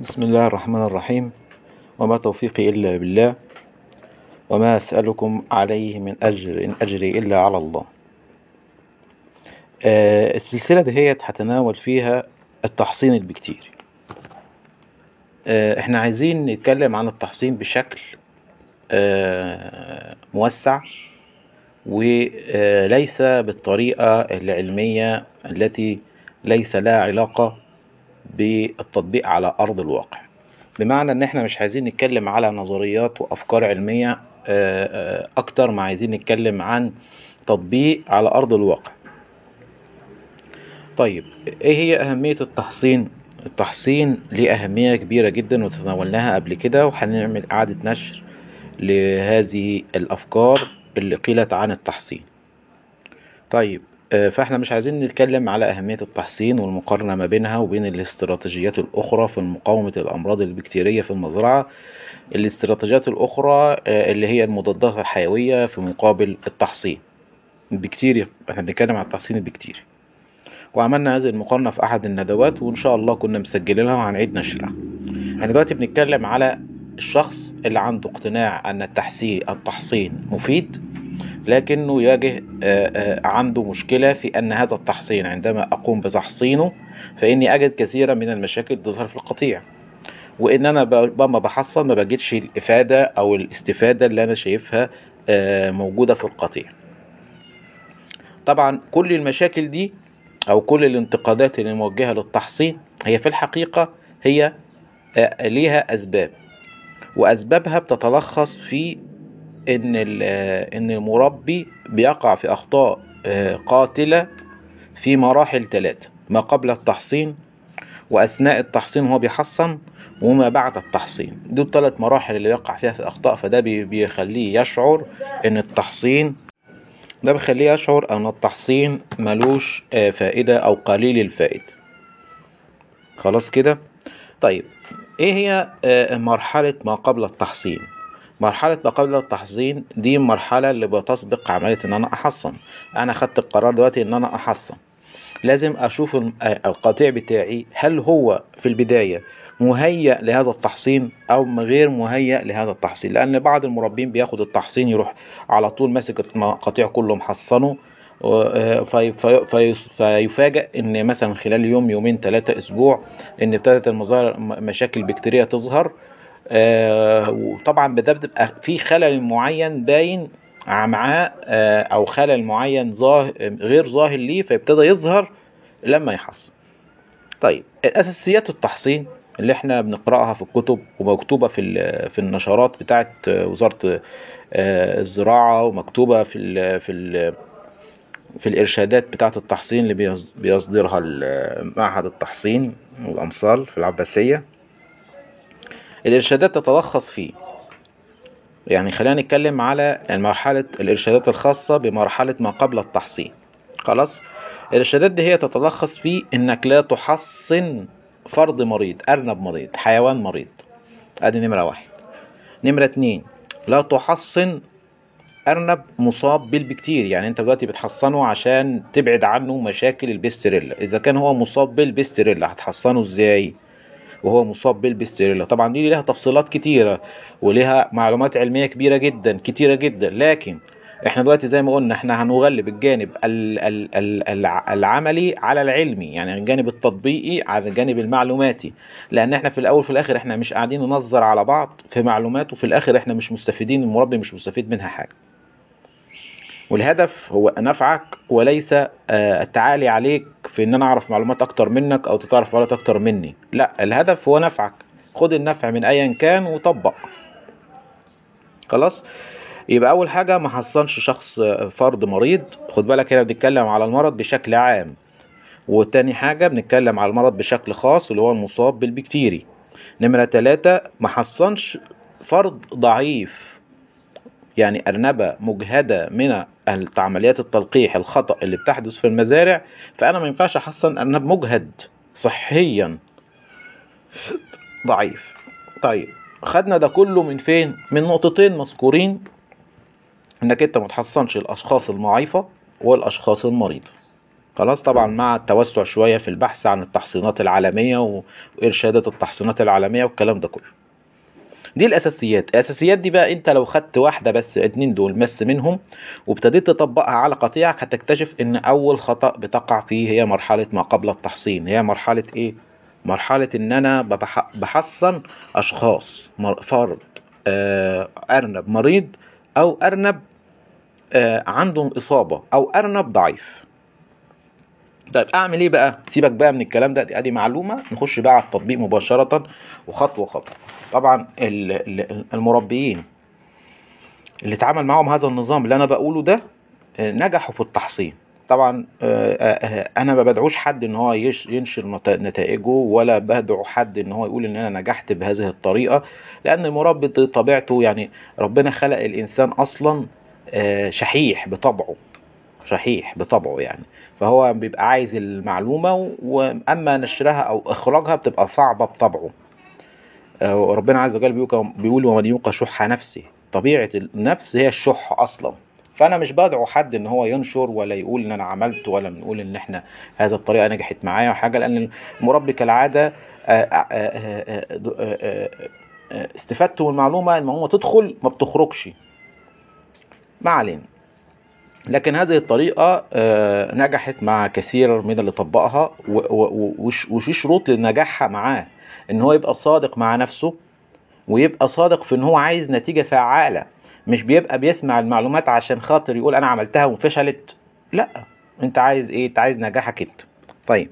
بسم الله الرحمن الرحيم. وما توفيقي إلا بالله. وما أسألكم عليه من أجر إن أجري إلا على الله. آه، السلسلة دهيت هتناول فيها التحصين البكتيري. آه، إحنا عايزين نتكلم عن التحصين بشكل آه، موسع وليس بالطريقة العلمية التي ليس لها علاقة بالتطبيق على أرض الواقع. بمعنى إن إحنا مش عايزين نتكلم على نظريات وأفكار علمية آه، آه، أكتر ما عايزين نتكلم عن تطبيق على أرض الواقع. طيب إيه هي أهمية التحصين؟ التحصين ليه أهمية كبيرة جدا وتناولناها قبل كده وهنعمل إعادة نشر لهذه الأفكار اللي قيلت عن التحصين. طيب فاحنا مش عايزين نتكلم على أهمية التحصين والمقارنة ما بينها وبين الاستراتيجيات الأخرى في مقاومة الأمراض البكتيرية في المزرعة. الاستراتيجيات الأخرى آه، اللي هي المضادات الحيوية في مقابل التحصين. البكتيريا إحنا بنتكلم عن التحصين البكتيري. وعملنا هذه المقارنة في أحد الندوات وإن شاء الله كنا مسجلينها وهنعيد نشرها. إحنا دلوقتي بنتكلم على الشخص اللي عنده اقتناع أن التحصين التحصين مفيد. لكنه يواجه آه، آه، عنده مشكلة في أن هذا التحصين عندما أقوم بتحصينه فإني أجد كثيرا من المشاكل تظهر في القطيع. وإن أنا لما بحصن ما بجدش الإفادة أو الاستفادة اللي أنا شايفها آه، موجودة في القطيع. طبعا كل المشاكل دي أو كل الانتقادات اللي موجهة للتحصين هي في الحقيقة هي ليها أسباب. وأسبابها بتتلخص في إن إن المربي بيقع في أخطاء آه، قاتلة في مراحل ثلاثة ما قبل التحصين وأثناء التحصين وهو بيحصن وما بعد التحصين. دول ثلاث مراحل اللي يقع فيها في أخطاء فده بي- بيخليه يشعر إن التحصين ده بيخليه يشعر إن التحصين ملوش آه، فائدة أو قليل الفائده خلاص كده؟ طيب إيه هي آه، مرحلة ما قبل التحصين؟ مرحلة ما قبل التحصين دي المرحلة اللي بتسبق عملية إن أنا أحصن. أنا خدت القرار دلوقتي إن أنا أحصن. لازم أشوف القطيع بتاعي هل هو في البداية مهيأ لهذا التحصين أو غير مهيأ لهذا التحصين؟ لأن بعض المربين بياخد التحصين يروح على طول ماسك القطيع كله محصنه و- في في في فيفاجأ إن مثلا خلال يوم يومين ثلاثة أسبوع إن ابتدت المظاهر مشاكل بكتيرية تظهر وطبعا ده بتبقى في خلل معين باين معاه آه، أو خلل معين ظاهر غير ظاهر ليه فيبتدى يظهر لما يحصن طيب اساسيات التحصين اللي إحنا بنقرأها في الكتب ومكتوبة في في النشرات بتاعه وزارة آه، الزراعة ومكتوبة في ال في ال في الإرشادات بتاعه التحصين اللي بيص- بيصدرها معهد التحصين والأمصال في العباسية. الإرشادات تتلخص فيه. يعني خلينا نتكلم على مرحلة الإرشادات الخاصة بمرحلة ما قبل التحصين. خلاص؟ الإرشادات دي هي تتلخص في إنك لا تحصن فرد مريض أرنب مريض حيوان مريض. أدي نمرة واحد. نمرة اتنين لا تحصن أرنب مصاب بالبكتيريا. يعني أنت دلوقتي بتحصنه عشان تبعد عنه مشاكل البستريلا. إذا كان هو مصاب بالبستريلا هتحصنه إزاي؟ وهو مصاب بالبستريلا. طبعا دي لها تفصيلات كتيرة ولها معلومات علمية كبيرة جدا كتيرة جدا. لكن إحنا دلوقتي زي ما قلنا إحنا هنغلب الجانب ال- ال- ال- الع- العملي على العلمي يعني الجانب التطبيقي على الجانب المعلوماتي. لأن إحنا في الأول في الآخر إحنا مش قاعدين ننظر على بعض في معلومات وفي الآخر إحنا مش مستفيدين المربي مش مستفيد منها حاجة. والهدف هو نفعك وليس آه، التعالي عليك في إن أنا أعرف معلومات أكتر منك أو تعرف معلومات أكتر مني. لا الهدف هو نفعك. خد النفع من ايا كان وطبق. خلاص؟ يبقى أول حاجة ما حصنش شخص آه، فرد مريض. خد بالك هنا بنتكلم على المرض بشكل عام. وتاني حاجة بنتكلم على المرض بشكل خاص اللي هو المصاب بالبكتيري. نمرة ثلاثة ما حصنش فرد ضعيف. يعني أرنبة مجهدة من عمليات التلقيح الخطأ اللي بتحدث في المزارع فأنا ما ينفعش أحصن أرنب مجهد صحيا. ضعيف. طيب خدنا ده كله من فين؟ من نقطتين مذكورين. إنك أنت ما تحصنش الأشخاص المعيفة والأشخاص المريضة. خلاص طبعا مع التوسع شوية في البحث عن التحصينات العالمية وإرشادات التحصينات العالمية والكلام ده كله. دي الأساسيات. الأساسيات دي بقى أنت لو خدت واحدة بس اتنين دول بس منهم وابتديت تطبقها على قطيعك هتكتشف إن أول خطأ بتقع فيه هي مرحلة ما قبل التحصين. هي مرحلة إيه؟ مرحلة إن أنا بحصن أشخاص فرد آه، أرنب مريض أو أرنب آه، عنده إصابة أو أرنب ضعيف. طيب أعمل إيه بقى؟ سيبك بقى من الكلام ده دي ادي معلومة نخش بقى على التطبيق مباشرة وخطوه خطوة. طبعا ال- ال- المربيين اللي اتعامل معاهم هذا النظام اللي أنا بقوله ده آه، نجحوا في التحصين. طبعا آه، آه، أنا ما بدعوش حد إن هو ينشر نت- نتائجه ولا بدعو حد إن هو يقول إن أنا نجحت بهذه الطريقة لأن المربي طبيعته يعني ربنا خلق الإنسان أصلا شحيح بطبعه. شحيح بطبعه يعني. فهو بيبقى عايز المعلومة و- وأما نشرها أو إخراجها بتبقى صعبة بطبعه. آه، وربنا عز وجل بيقول ومن يوق شح نفسه. طبيعة النفس هي الشح أصلا. فأنا مش بدعو حد إن هو ينشر ولا يقول إن أنا عملت ولا نقول إن إحنا هذا الطريقة نجحت معايا وحاجة لأن المربي كالعادة آه، آه، استفادته من المعلومة المعلومة تدخل ما بتخرجش. ما علينا. لكن هذه الطريقة آه، نجحت مع كثير من اللي طبقها وفي شروط لنجاحها معاه إن هو يبقى صادق مع نفسه ويبقى صادق في إن هو عايز نتيجة فعالة مش بيبقى بيسمع المعلومات عشان خاطر يقول أنا عملتها وفشلت. لا أنت عايز إيه؟ أنت عايز نجاحك أنت. طيب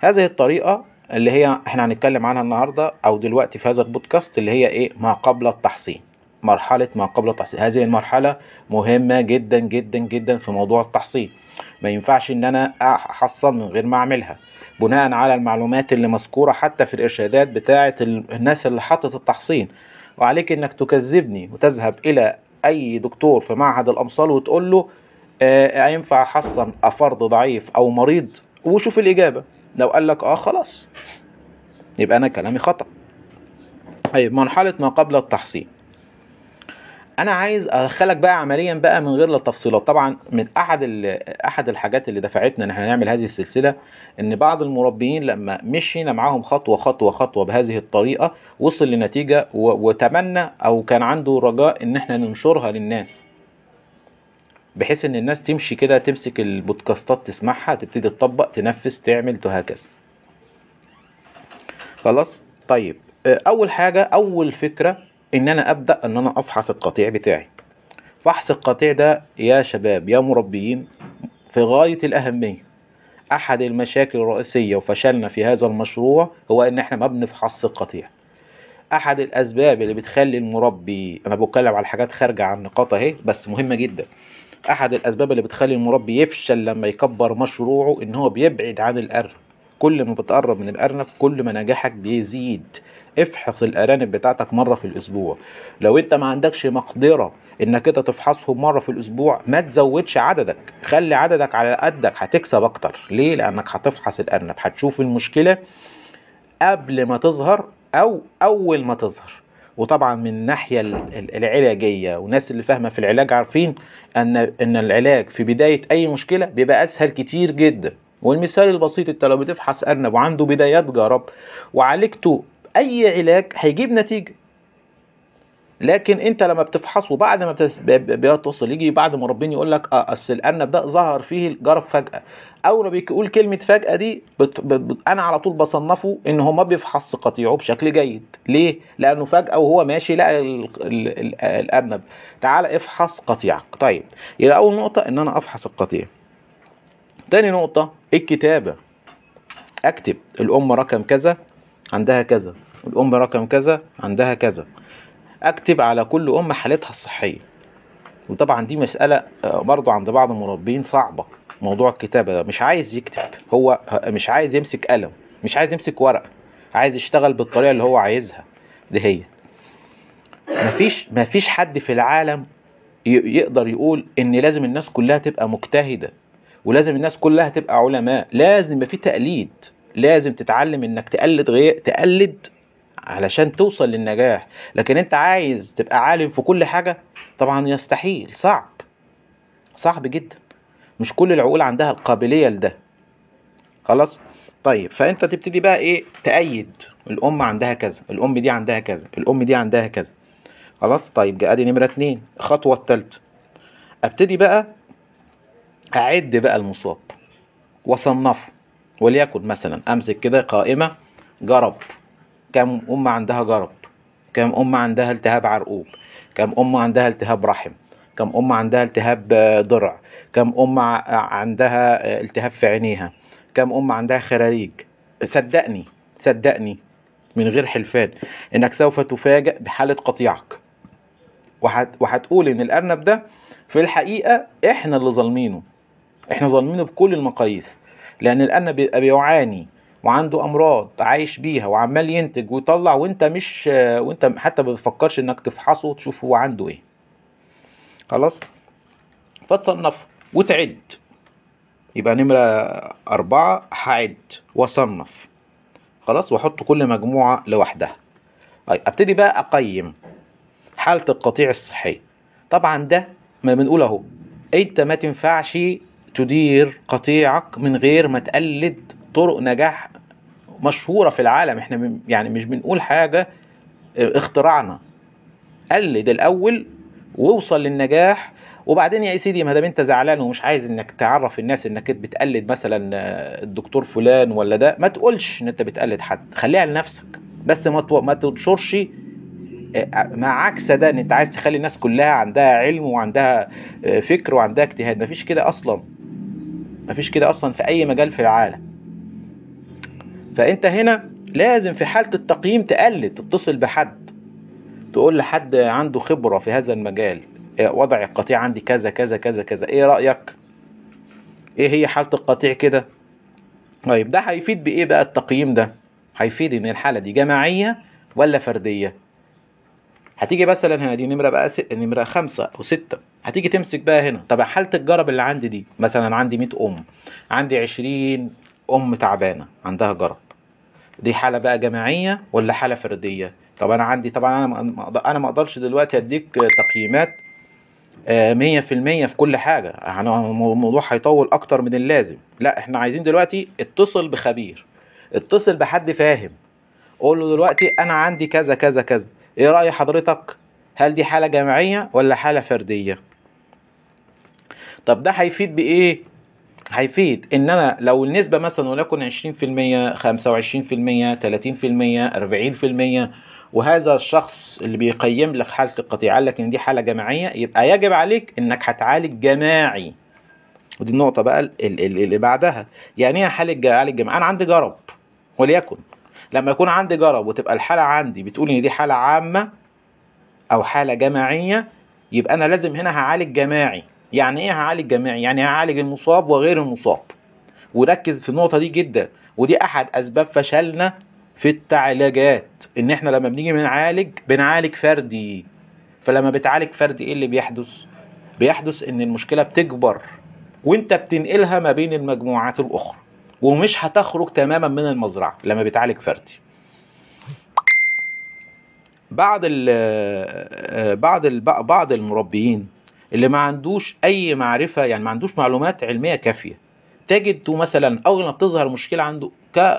هذه الطريقة اللي هي إحنا هنتكلم عنها النهاردة أو دلوقتي في هذا البودكاست اللي هي إيه؟ ما قبل التحصين. مرحلة ما قبل التحصين هذه المرحلة مهمة جدا جدا جدا في موضوع التحصين ما ينفعش إن أنا أحصل من غير ما أعملها. بناء على المعلومات اللي مذكورة حتى في الإرشادات بتاعة الناس اللي حطت التحصين وعليك إنك تكذبني وتذهب إلى أي دكتور في معهد الأمصال وتقول له آه ينفع احصن فرد ضعيف أو مريض؟ وشوف الإجابة. لو قال لك آه خلاص. يبقى أنا كلامي خطأ. طيب مرحلة ما قبل التحصين أنا عايز أدخلك بقى عمليا بقى من غير التفصيلات طبعا من أحد أحد الحاجات اللي دفعتنا إن إحنا نعمل هذه السلسلة إن بعض المربيين لما مشينا معاهم خطوة خطوة خطوة بهذه الطريقة وصل لنتيجة وتمنى أو كان عنده رجاء إن إحنا ننشرها للناس. بحيث إن الناس تمشي كده تمسك البودكاستات تسمعها تبتدي تطبق تنفذ تعمل وهكذا. خلاص؟ طيب أول حاجة أول فكرة إن أنا أبدأ إن أنا أفحص القطيع بتاعي. فحص القطيع ده يا شباب يا مربيين في غاية الأهمية. أحد المشاكل الرئيسية وفشلنا في هذا المشروع هو إن إحنا ما بنفحص القطيع. أحد الأسباب اللي بتخلي المربي أنا بتكلم على حاجات خارجة عن نقاط أهي بس مهمة جدا. أحد الأسباب اللي بتخلي المربي يفشل لما يكبر مشروعه إن هو بيبعد عن الارنب كل ما بتقرب من الارنب كل ما نجاحك بيزيد. افحص الأرانب بتاعتك مرة في الأسبوع. لو انت ما عندكش مقدرة إنك انت تفحصهم مرة في الأسبوع ما تزودش عددك. خلي عددك على قدك هتكسب أكتر. ليه؟ لأنك هتفحص الأرنب. هتشوف المشكلة قبل ما تظهر أو أول ما تظهر. وطبعا من الناحيه ال- ال- العلاجية والناس اللي فاهمة في العلاج عارفين ان أن العلاج في بداية أي مشكلة بيبقى أسهل كتير جدا. والمثال البسيط أنت لو بتفحص أرنب وعنده بدايات جرب وعالجته أي علاج هيجيب نتيجة. لكن أنت لما بتفحصه بعد ما بتوصل يجي بعد ما ربنا يقول لك آه أصل الأرنب ده ظهر فيه الجرب فجأة. اول ما بيقول كلمة فجأة دي بت... ب... ب... أنا على طول بصنفه إن هو ما بيفحص قطيعه بشكل جيد. ليه؟ لأنه فجأة وهو ماشي لقى ال... ال... ال... الأرنب. تعال افحص قطيعك. طيب يبقى أول نقطة إن أنا أفحص القطيع. تاني نقطة الكتابة. أكتب الأم رقم كذا. عندها كذا الأم رقم كذا عندها كذا. أكتب على كل أم حالتها الصحية. وطبعا دي مسألة آه، برضو عند بعض المربين صعبة. موضوع الكتابة ده مش عايز يكتب. هو مش عايز يمسك قلم مش عايز يمسك ورقة عايز يشتغل بالطريقة اللي هو عايزها. دي هي. مفيش مفيش حد في العالم يقدر يقول إن لازم الناس كلها تبقى مجتهدة ولازم الناس كلها تبقى علماء. لازم يبقى في تقليد. لازم تتعلم إنك تقلد غير تقلد علشان توصل للنجاح. لكن أنت عايز تبقى عالم في كل حاجة طبعا يستحيل صعب. صعب جدا. مش كل العقول عندها القابلية لده. خلاص؟ طيب فأنت تبتدي بقى إيه؟ تأيد. الأم عندها كذا الأم دي عندها كذا الأم دي عندها كذا. خلاص؟ طيب أدي نمرة اتنين الخطوة الثالثه أبتدي بقى أعد بقى المصاب. واصنفه وليكن مثلا أمسك كده قائمة جرب. كم ام عندها جرب؟ كم ام عندها التهاب عرقوب؟ كم ام عندها التهاب رحم؟ كم ام عندها التهاب ضرع؟ كم ام عندها التهاب في عينيها؟ كم ام عندها خراريج صدقني صدقني من غير حلفان إنك سوف تفاجأ بحالة قطيعك. وهت... وهتقول إن الأرنب ده في الحقيقة إحنا اللي ظالمينه. إحنا ظالمينه بكل المقاييس. لأن الارنب بيبقى بيعاني وعنده أمراض عايش بيها وعمال ينتج ويطلع وأنت مش وأنت حتى ما بتفكرش إنك تفحصه وتشوف هو عنده إيه. خلاص؟ فتصنف وتعد. يبقى نمرة أربعة هعد وأصنف خلاص؟ وأحط كل مجموعة لوحدها. طيب أبتدي بقى أقيم حالة القطيع الصحية طبعا ده ما بنقول أهو. أنت ما تنفعش تدير قطيعك من غير ما تقلد طرق نجاح مشهورة في العالم. إحنا يعني مش بنقول حاجة آه، اختراعنا. قلد الأول واوصل للنجاح. وبعدين يا سيدي ما دام أنت زعلان ومش عايز إنك تعرف الناس إنك بتقلد مثلا آه، الدكتور فلان ولا ده ما تقولش إن أنت بتقلد حد. خليها لنفسك. بس ما ما تنشرش آه، مع عكس ده إن أنت عايز تخلي الناس كلها عندها علم وعندها آه، فكر وعندها اجتهاد. مفيش كده أصلا. مفيش كده أصلا في أي مجال في العالم. فأنت هنا لازم في حالة التقييم تقلد تتصل بحد تقول لحد عنده خبرة في هذا المجال. إيه وضع القطيع عندي كذا كذا كذا كذا. إيه رأيك؟ إيه هي حالة القطيع كده؟ طيب ده هيفيد بإيه بقى التقييم ده؟ هيفيد إن الحالة دي جماعية ولا فردية؟ هتيجي مثلا هنا دي نمرة بقى س... نمرة خمسة أو ستة. هتيجي تمسك بقى هنا. طب حالة الجرب اللي عندي دي مثلا عندي 100 أم عندي 20 أم تعبانة عندها جرب. دي حالة بقى جماعية ولا حالة فردية؟ طب أنا عندي طبعا أنا ما- ما أقدرش دلوقتي أديك تقييمات آه، مية في كل حاجة. يعني الموضوع هيطول أكتر من اللازم. لا إحنا عايزين دلوقتي اتصل بخبير. اتصل بحد فاهم. قول له دلوقتي أنا عندي كذا كذا كذا. إيه رأي حضرتك؟ هل دي حالة جماعية ولا حالة فردية؟ طب ده هيفيد بإيه؟ هيفيد إن أنا لو النسبة مثلا وليكن 20% 25% 30% 40% وهذا الشخص اللي بيقيم لك حالة القطيع قال لك إن دي حالة جماعية يبقى يجب عليك إنك هتعالج جماعي. ودي النقطة بقى ال- ال- اللي بعدها. يعني إيه عالج جماعي؟ أنا عندي جرب وليكن. لما يكون عندي جرب وتبقى الحالة عندي بتقول إن دي حالة عامة أو حالة جماعية يبقى أنا لازم هنا هعالج جماعي. يعني إيه هعالج جماعي؟ يعني هعالج المصاب وغير المصاب. وركز في النقطة دي جدا. ودي أحد أسباب فشلنا في التعالجات إن إحنا لما بنيجي بنعالج بنعالج فردي. فلما بتعالج فردي إيه اللي بيحدث؟ بيحدث إن المشكلة بتكبر. وأنت بتنقلها ما بين المجموعات الأخرى. ومش هتخرج تماما من المزرعة لما بتعالج فردي. بعض ال بعض ال بعض المربيين اللي ما عندوش أي معرفة يعني ما عندوش معلومات علمية كافية تجد مثلا أول ما بتظهر مشكلة عنده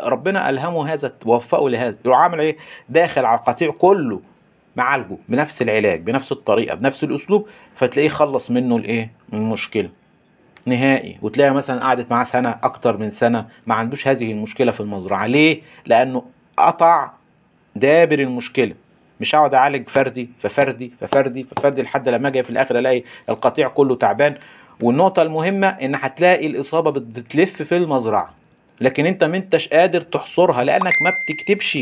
ربنا ألهمه هذا ووفقه لهذا يروح عامل إيه؟ داخل على القطيع كله معالجه بنفس العلاج بنفس الطريقة بنفس الأسلوب فتلاقيه خلص منه الإيه؟ من المشكلة. نهائي وتلاقي مثلا قعدت معاه سنة أكتر من سنة ما عندوش هذه المشكلة في المزرعة. ليه؟ لأنه قطع دابر المشكلة. مش هقعد أعالج فردي ففردي ففردي ففردي لحد لما أجي في الآخر ألاقي القطيع كله تعبان. والنقطة المهمة إن هتلاقي الإصابة بتلف في المزرعة. لكن أنت ما أنتش قادر تحصرها لأنك ما بتكتبش.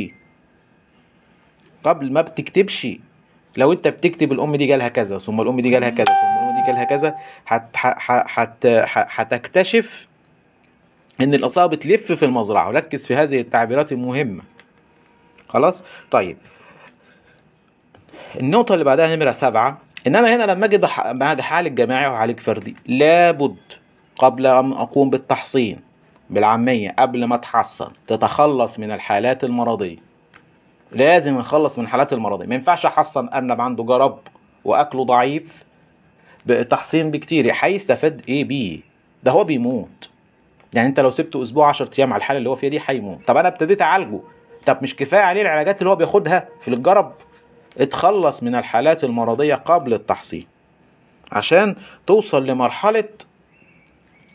قبل ما بتكتبش. لو انت بتكتب الام دي جالها كذا ثم الام دي جالها كذا ثم الام دي جالها كذا هت هت هتكتشف ان الاصابة بتلف في المزرعة وركز في هذه التعبيرات المهمة. خلاص؟ طيب. النقطة اللي بعدها نمرة سبعة. إن أنا هنا لما أجي بعد حالة جماعي وحالة فردي لابد قبل أن أقوم بالتحصين بالعامية قبل ما أتحصن تتخلص من الحالات المرضية. لازم نخلص من الحالات المرضية ما ينفعش أحصن أرنب عنده جرب وأكله ضعيف بتحصين بكتير هيستفاد إيه بيه ده هو بيموت. يعني أنت لو سبته أسبوع 10 أيام على الحالة اللي هو فيها دي هيموت طب أنا ابتديت أعالجه. طب مش كفاية عليه العلاجات اللي هو بياخدها في الجرب. اتخلص من الحالات المرضية قبل التحصين. عشان توصل لمرحلة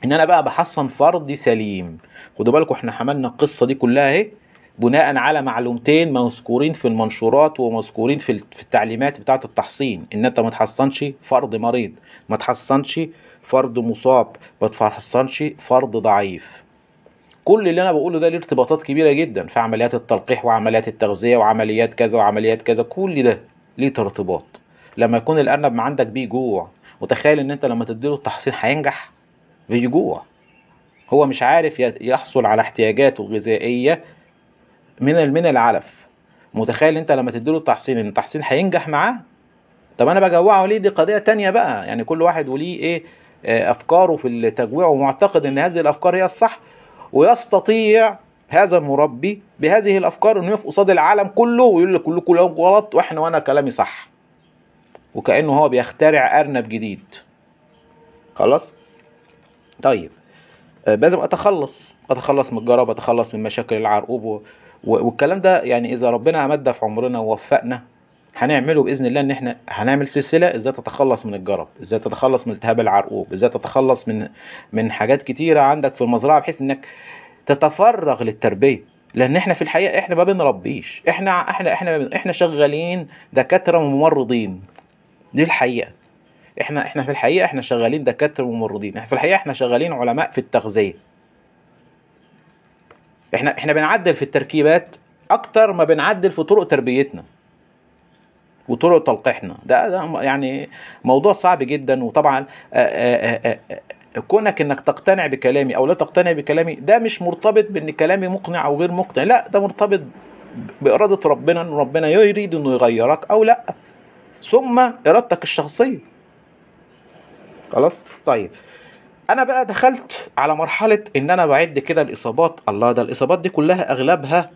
إن أنا بقى بحصن فرد سليم. خدوا بالكم إحنا حملنا القصة دي كلها أهي. بناء على معلومتين مذكورين في المنشورات ومذكورين في التعليمات بتاعة التحصين إن أنت ما تحصنش فرد مريض ما تحصنش فرد مصاب ما تحصنش فرد ضعيف. كل اللي أنا بقوله ده ليه ارتباطات كبيرة جدا في عمليات التلقيح وعمليات التغذية وعمليات كذا وعمليات كذا كل ده ليه ارتباط. لما يكون الأرنب ما عندك بيه جوع وتخيل إن أنت لما تديله التحصين هينجح بيجوع. هو مش عارف يحصل على احتياجاته الغذائيه من من العلف. متخيل انت لما تديله التحصين إن التحصين هينجح معاه؟ طب أنا بجوعه ليه؟ دي قضية تانية بقى. يعني كل واحد وليه إيه أفكاره في التجويع ومعتقد إن هذه الأفكار هي الصح. ويستطيع هذا المربي بهذه الأفكار إنه يقف قصاد العالم كله ويقول لك كلكم كلام غلط وإحنا وأنا كلامي صح. وكأنه هو بيخترع أرنب جديد. خلاص؟ طيب. لازم أتخلص. أتخلص من الجرب أتخلص من مشاكل العرقوب والكلام ده يعني إذا ربنا امد في عمرنا ووفقنا هنعمله بإذن الله إن إحنا هنعمل سلسلة إزاي تتخلص من الجرب إزاي تتخلص من التهاب العرقوب إزاي تتخلص من من حاجات كتيرة عندك في المزرعة بحيث إنك تتفرغ للتربية. لأن إحنا في الحقيقة إحنا ما بنربيش إحنا إحنا إحنا إحنا شغالين دكاترة وممرضين. دي الحقيقة. إحنا إحنا في الحقيقة إحنا شغالين دكاترة وممرضين. إحنا في الحقيقة إحنا شغالين علماء في التغذية. إحنا إحنا بنعدل في التركيبات أكتر ما بنعدل في طرق تربيتنا وطرق تلقيحنا. ده, ده يعني موضوع صعب جدا. وطبعا آآ آآ كونك إنك تقتنع بكلامي أو لا تقتنع بكلامي ده مش مرتبط بإن كلامي مقنع أو غير مقنع. لا ده مرتبط بإرادة ربنا إن ربنا يريد إنه يغيرك أو لا. ثم إرادتك الشخصية. خلاص؟ طيب. أنا بقى دخلت على مرحلة إن أنا بعد كده الإصابات. الله ده الإصابات دي كلها أغلبها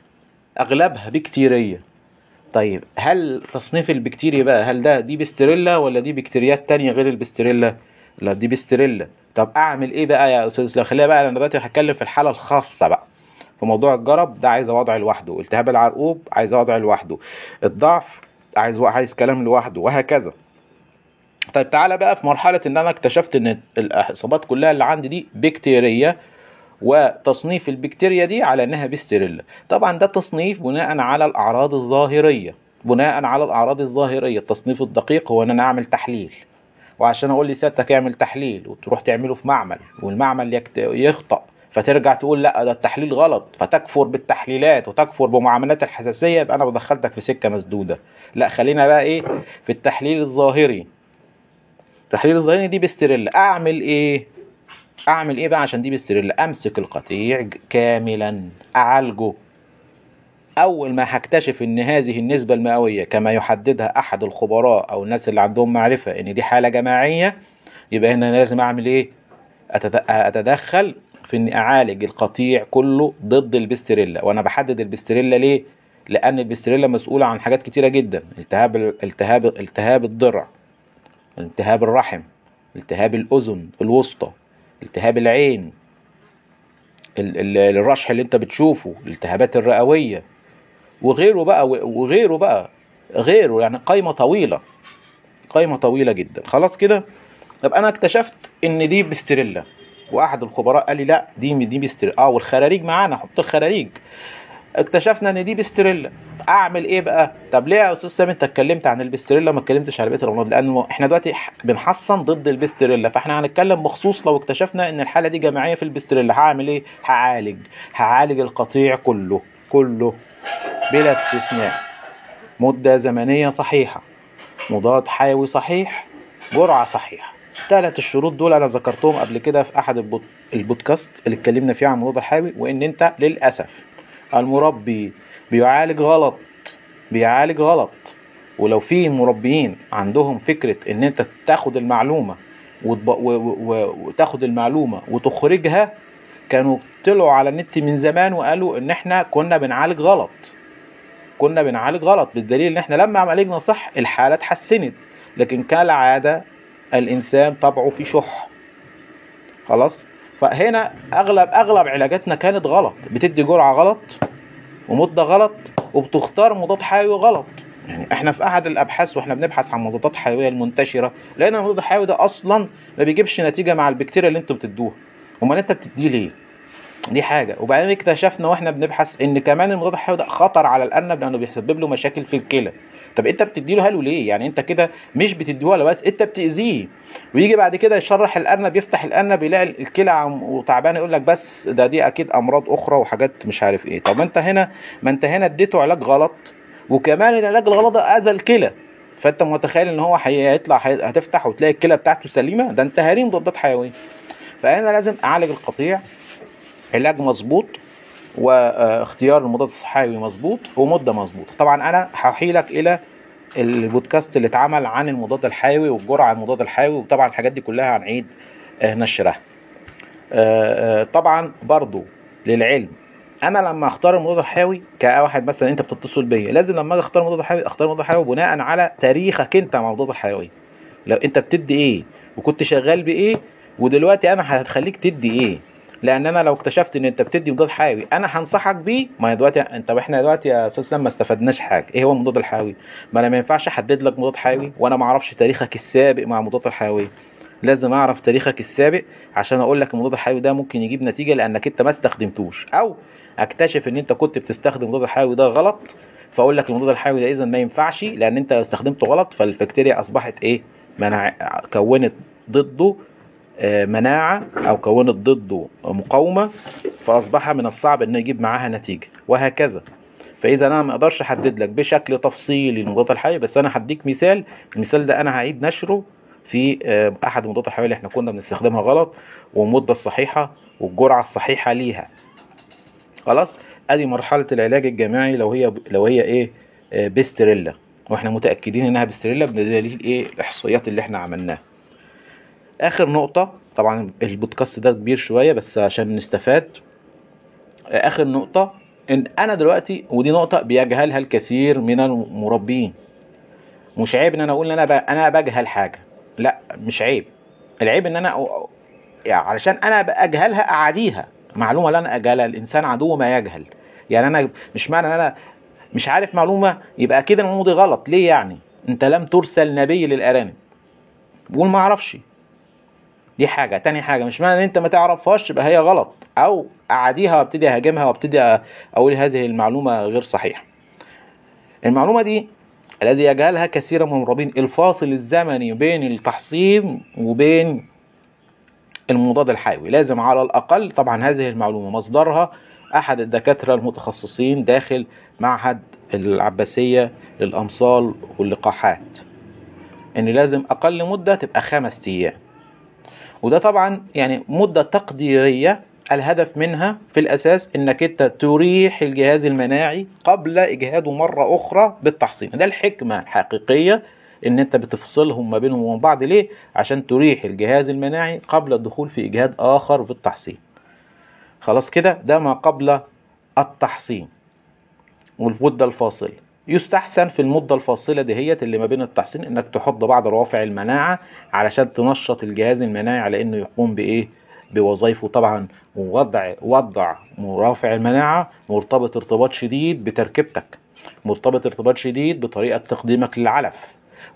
أغلبها بكتيرية. طيب هل تصنيف البكتيريا بقى هل ده دي بستريلا ولا دي بكتيريات تانية غير البستريلا؟ لا دي بستريلا. طب أعمل إيه بقى يا أستاذ؟ اسلام خليها بقى أنا دلوقتي هتكلم في الحالة الخاصة بقى. في موضوع الجرب ده عايز وضع لوحده. التهاب العرقوب عايز وضع لوحده. الضعف عايز عايز كلام لوحده وهكذا. طيب تعالى بقى في مرحلة إن أنا اكتشفت إن الاصابات كلها اللي عندي دي بكتيريه وتصنيف البكتيريا دي على إنها بستريلا طبعا ده تصنيف بناء على الأعراض الظاهرية. بناء على الأعراض الظاهرية. التصنيف الدقيق هو إن أنا أعمل تحليل. وعشان أقول لي سيادتك اعمل تحليل وتروح تعمله في معمل والمعمل. يخطأ. فترجع تقول لا ده التحليل غلط. فتكفر بالتحليلات وتكفر بمعاملات الحساسية. يبقى أنا بدخلتك في سكة مسدودة. لا خلينا بقى إيه؟ في التحليل الظاهري. التحليل الظاهري دي بستريلا. أعمل إيه؟ أعمل إيه بقى عشان دي بستريلا؟ أمسك القطيع كاملا أعالجه. أول ما هكتشف إن هذه النسبة المئوية كما يحددها أحد الخبراء أو الناس اللي عندهم معرفة إن دي حالة جماعية يبقى هنا لازم أعمل إيه؟ أتدخل في إني أعالج القطيع كله ضد البستريلا. وأنا بحدد البستريلا ليه؟ لأن البستريلا مسؤولة عن حاجات كتيرة جدا. التهاب التهاب التهاب الضرع. التهاب الرحم التهاب الأذن الوسطى التهاب العين الرشح اللي انت بتشوفه الالتهابات الرئوية وغيره بقى وغيره بقى غيره يعني قايمة طويلة قايمة طويلة جدا. خلاص كده؟ طب أنا اكتشفت إن دي بستريلا وأحد الخبراء قال لي لا دي دي بستريلا. آه والخراريج معانا حط الخراريج. اكتشفنا إن دي بستريلا. أعمل إيه بقى؟ طب ليه يا أستاذ سامي؟ أنت اتكلمت عن البستريلا ما اتكلمتش على بقية الأمراض لأن إحنا دلوقتي بنحصن ضد البستريلا فإحنا هنتكلم بخصوص لو اكتشفنا إن الحالة دي جماعية في البستريلا. هعمل إيه؟ هعالج هعالج القطيع كله كله بلا استثناء. مدة زمنية صحيحة مضاد حيوي صحيح جرعة صحيحة. ثلاث الشروط دول أنا ذكرتهم قبل كده في أحد البود... البودكاست اللي اتكلمنا فيه عن المضاد الحيوي وإن أنت للأسف المربي بيعالج غلط بيعالج غلط. ولو في مربيين عندهم فكرة إن أنت تاخد المعلومة. وتاخد المعلومة وتخرجها كانوا طلعوا على النت من زمان وقالوا إن إحنا كنا بنعالج غلط. كنا بنعالج غلط بالدليل إن إحنا لما عالجنا صح الحالة اتحسنت لكن كالعادة الإنسان طبعه في شح. خلاص؟ فهنا أغلب أغلب علاجاتنا كانت غلط. بتدي جرعة غلط ومده غلط وبتختار مضاد حيوي غلط. يعني إحنا في أحد الأبحاث وإحنا بنبحث عن مضادات حيوية المنتشرة لقينا المضاد الحيوي ده أصلا ما بيجيبش نتيجة مع البكتيريا اللي أنتوا بتدوها. أمال أنت بتديه ليه؟ دي حاجة. وبعدين اكتشفنا وإحنا بنبحث إن كمان المضاد الحيوي ده خطر على الأرنب لأنه بيسبب له مشاكل في الكلى. طب أنت بتديله هلو ليه؟ يعني أنت كده مش بتديه له بس أنت بتأذيه. ويجي بعد كده يشرح الأرنب يفتح الأرنب يلاقي الكلى وتعبان يقول لك بس ده دي أكيد أمراض أخرى وحاجات مش عارف إيه. طب أنت هنا ما أنت هنا اديته علاج غلط وكمان العلاج الغلط ده أذى الكلى. فأنت متخيل إن هو هيطلع هتفتح وتلاقي الكلى بتاعته سليمة؟ ده أنت هارين مضادات حيوية. فأنا لازم أعالج القطيع علاج مظبوط واختيار المضاد الحيوي مظبوط ومدة مظبوطة. طبعا أنا هحيلك إلى البودكاست اللي اتعمل عن المضاد الحيوي والجرعة المضاد الحيوي وطبعا الحاجات دي كلها هنعيد نشرها. طبعا برضو للعلم أنا لما أختار المضاد الحيوي كواحد مثلا أنت بتتصل بيا لازم لما أجي أختار المضاد الحيوي أختار المضاد الحيوي بناء على تاريخك أنت مع المضاد الحيوي. لو أنت بتدي إيه وكنت شغال بإيه ودلوقتي أنا هتخليك تدي إيه. لأن أنا لو اكتشفت ان انت بتدي مضاد حيوي أنا هنصحك بيه. ما دلوقتي انت إحنا دلوقتي يا اسلام ما استفدناش حاجة. إيه هو المضاد الحيوي؟ ما أنا ما ينفعش احدد لك مضاد حيوي وأنا ما أعرفش تاريخك السابق مع المضادات الحيوية. لازم اعرف تاريخك السابق عشان أقول لك المضاد الحيوي ده ممكن يجيب نتيجة لانك انت ما استخدمتوش. أو اكتشف ان انت كنت بتستخدم المضاد الحيوي ده غلط فاقول لك المضاد الحيوي ده اذا ما ينفعش لأن انت استخدمته غلط فالبكتيريا اصبحت إيه؟ كونت ضده مناعة أو كونت ضده مقاومة فأصبح من الصعب أنه يجيب معاها نتيجة وهكذا. فإذا أنا ما أقدرش أحدد لك بشكل تفصيلي المضاد الحيوي بس أنا هديك مثال المثال ده أنا هعيد نشره في أحد المضادات الحيوية اللي إحنا كنا بنستخدمها غلط والمدة الصحيحة والجرعة الصحيحة ليها. خلاص؟ أدي مرحلة العلاج الجماعي لو هي لو هي إيه؟ بستريلا. وإحنا متأكدين إنها بستريلا بدليل إيه؟ الإحصائيات اللي إحنا عملناها. آخر نقطة طبعا البودكاست ده كبير شوية بس عشان نستفاد. آخر نقطة إن أنا دلوقتي ودي نقطة بيجهلها الكثير من المربين. مش عيب إن أنا أقول إن أنا أنا بجهل حاجة. لا مش عيب. العيب إن أنا يعني علشان أنا أجهلها أعاديها. معلومة لا أنا اجهلها الإنسان عدو ما يجهل. يعني أنا مش معنى إن أنا مش عارف معلومة يبقى أكيد المعلومة دي غلط. ليه يعني؟ أنت لم ترسل نبي للأرانب. بقول ما أعرفش. دي حاجة. تاني حاجة مش معنى إن أنت ما تعرفهاش يبقى هي غلط. أو أعاديها وابتدي أهاجمها وأبتدي أقول هذه المعلومة غير صحيحة. المعلومة دي الذي يجهلها كثيرا من المربين الفاصل الزمني بين التحصين وبين المضاد الحيوي. لازم على الأقل طبعا هذه المعلومة مصدرها أحد الدكاترة المتخصصين داخل معهد العباسية للأمصال واللقاحات. إن لازم أقل مدة تبقى خمس أيام. وده طبعا يعني مدة تقديرية الهدف منها في الأساس إنك أنت تريح الجهاز المناعي قبل إجهاده مرة أخرى بالتحصين. ده الحكمة الحقيقية إن أنت بتفصلهم ما بينهم وبين بعض. ليه؟ عشان تريح الجهاز المناعي قبل الدخول في إجهاد آخر في التحصين. خلاص كده؟ ده ما قبل التحصين. والمدة الفاصلة يستحسن في المدة الفاصلة دهيت اللي ما بين التحصين إنك تحط بعض روافع المناعة علشان تنشط الجهاز المناعي على إنه يقوم بإيه؟ بوظائفه طبعا وضع وضع مرافع المناعة مرتبط ارتباط شديد بتركيبتك مرتبط ارتباط شديد بطريقة تقديمك للعلف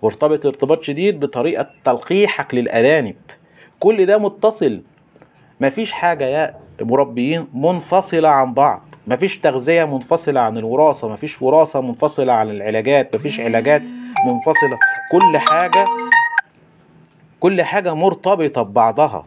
مرتبط ارتباط شديد بطريقة تلقيحك للأرانب. كل ده متصل. مفيش حاجة يا مربيين منفصلة عن بعض. مفيش تغذية منفصلة عن الوراثة مفيش وراثة منفصلة عن العلاجات مفيش علاجات منفصلة. كل حاجة كل حاجة مرتبطة ببعضها.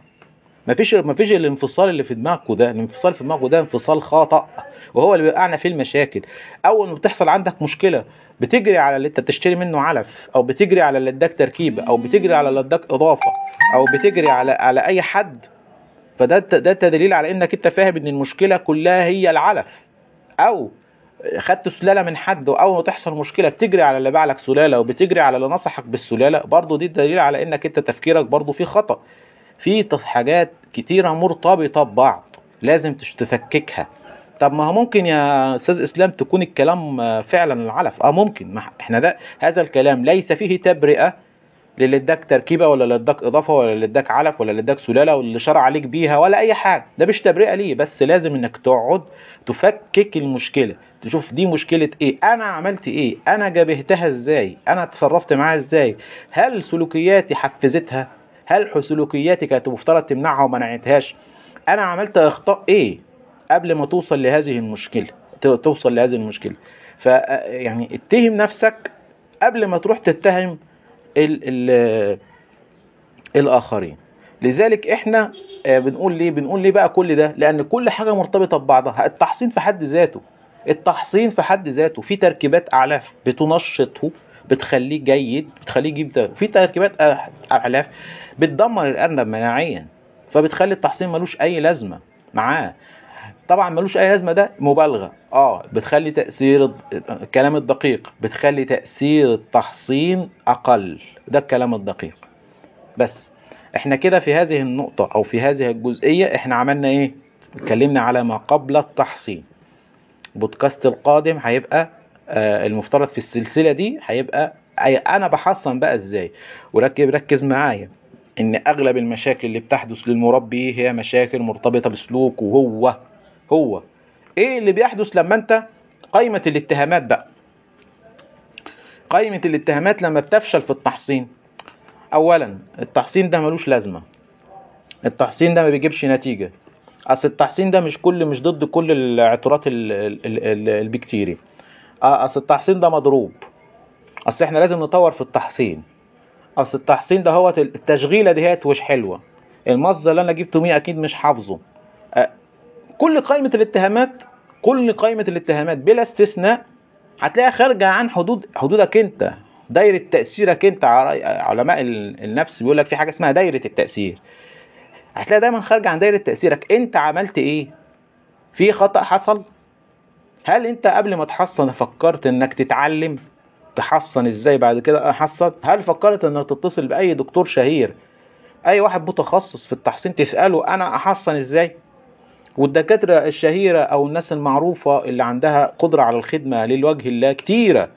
مفيش مفيش الانفصال اللي في دماغكوا ده الانفصال في دماغكوا ده انفصال خطأ وهو اللي بيوقعنا في المشاكل. أول ما بتحصل عندك مشكلة بتجري على اللي انت بتشتري منه علف أو بتجري على اللي اداك تركيبة أو بتجري على اللي اداك إضافة أو بتجري على على أي حد فده ده دليل على انك انت فاهم ان المشكلة كلها هي العلف. أو خدت سلالة من حد واول ما تحصل مشكلة بتجري على اللي باع لك سلالة وبتجري على اللي نصحك بالسلالة برضه دي دليل على انك انت تفكيرك برضه فيه خطأ. في حاجات كتيرة مرتبطة ببعض لازم تفككها. طب ما هو ممكن يا أستاذ إسلام تكون الكلام فعلا العلف؟ آه ممكن. ما إحنا ده هذا الكلام ليس فيه تبرئة للي اداك تركيبة ولا اللي اداك إضافة ولا اللي اداك علف ولا اللي اداك سلالة ولا اللي شرع عليك بيها ولا أي حاجة. ده مش تبرئة ليه بس لازم إنك تقعد تفكك المشكلة تشوف دي مشكلة إيه أنا عملت إيه أنا جابهتها إزاي أنا اتصرفت معاها إزاي هل سلوكياتي حفزتها؟ هل سلوكياتي كانت مفترض تمنعها وما منعتهاش أنا عملت إخطاء إيه قبل ما توصل لهذه المشكلة توصل لهذه المشكلة. ف يعني اتهم نفسك قبل ما تروح تتهم ال ال الآخرين. لذلك إحنا بنقول ليه؟ بنقول ليه بقى كل ده؟ لأن كل حاجة مرتبطة ببعضها. التحصين في حد ذاته. التحصين في حد ذاته. في تركيبات أعلاف بتنشطه بتخليه جيد بتخليه يجيب في تركيبات أعلاف بتدمر الأرنب مناعيا. فبتخلي التحصين ملوش أي لازمة. معاه. طبعا ملوش أي لازمة ده مبالغة. آه بتخلي تأثير الكلام الدقيق بتخلي تأثير التحصين أقل. ده الكلام الدقيق. بس إحنا كده في هذه النقطة أو في هذه الجزئية إحنا عملنا إيه؟ اتكلمنا على ما قبل التحصين. بودكاست القادم هيبقى آه المفترض في السلسلة دي هيبقى أنا بحصن بقى إزاي؟ وركز ركز معايا. إن أغلب المشاكل اللي بتحدث للمربي هي مشاكل مرتبطة بسلوكه هو. هو. إيه اللي بيحدث لما أنت قائمة الاتهامات بقى؟ قائمة الاتهامات لما بتفشل في التحصين. اولا التحصين ده ملوش لازمة. التحصين ده ما بيجيبش نتيجة. أصل التحصين ده مش كل مش ضد كل الاعتراضات البكتيري أصل التحصين ده مضروب. أصل إحنا لازم نطور في التحصين. أصل التحصين ده هو التشغيلة ديت مش حلوة. المصدر اللي أنا جبته مية أكيد مش حافظه. كل قائمة الاتهامات كل قائمة الاتهامات بلا استثناء هتلاقيها خارجة عن حدود حدودك انت دايرة تأثيرك انت علماء النفس بيقول لك في حاجة اسمها دايرة التأثير. هتلاقي دايما خارجة عن دايرة تأثيرك. انت عملت إيه؟ في خطأ حصل؟ هل انت قبل ما تحصن فكرت انك تتعلم تحصن إزاي بعد كده احصن هل فكرت انك تتصل بأي دكتور شهير؟ أي واحد متخصص في التحصين تسأله أنا أحصن إزاي؟ والدكاترة الشهيرة أو الناس المعروفة اللي عندها قدرة على الخدمة للوجه الله كتيرة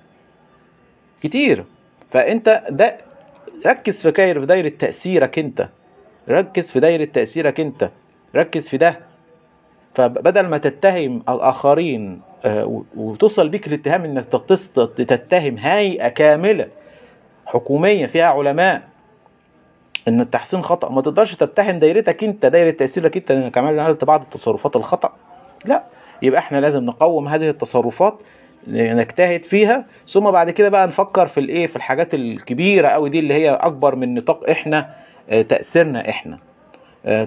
كتير. فأنت ده ركز في كاير في دايرة تأثيرك أنت. ركز في دايرة تأثيرك أنت. ركز في ده. فبدل ما تتهم الآخرين وتصل بيك الاتهام إنك تتهم هيئة كاملة حكومية فيها علماء إن التحسين خطأ. ما تقدرش تتهم دايرتك أنت دايرة تأثيرك أنت انك عملت بعض التصرفات الخطأ. لا. يبقى إحنا لازم نقوم هذه التصرفات نجتهد فيها. ثم بعد كده بقى نفكر في الإيه في الحاجات الكبيرة قوي دي اللي هي أكبر من نطاق إحنا تأثيرنا إحنا.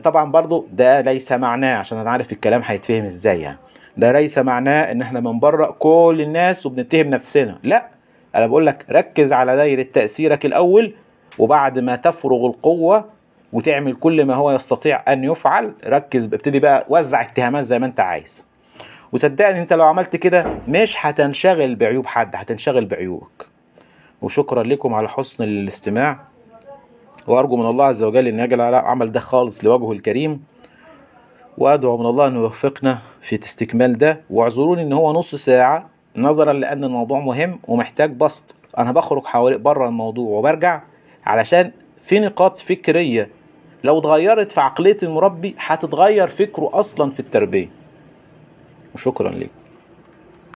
طبعا برضو ده ليس معناه عشان أنا عارف الكلام هيتفهم إزاي يعني. ده ليس معناه إن إحنا بنبرأ كل الناس وبنتهم نفسنا. لا. أنا بقول لك ركز على دايرة تأثيرك الأول وبعد ما تفرغ القوة وتعمل كل ما هو يستطيع أن يفعل ركز ابتدي بقى وزع اتهامات زي ما أنت عايز. وصدقني أنت لو عملت كده مش هتنشغل بعيوب حد هتنشغل بعيوبك. وشكرا لكم على حسن الاستماع. وأرجو من الله عز وجل أن يجعل العمل ده خالص لوجهه الكريم. وأدعو من الله أن يوفقنا في استكمال ده. واعذروني أن هو نص ساعة نظرا لأن الموضوع مهم ومحتاج بسط. أنا بخرج حوالي بره الموضوع وبرجع علشان في نقاط فكرية. لو اتغيرت في عقلية المربي هتتغير فكره أصلا في التربية. وشكرا لكم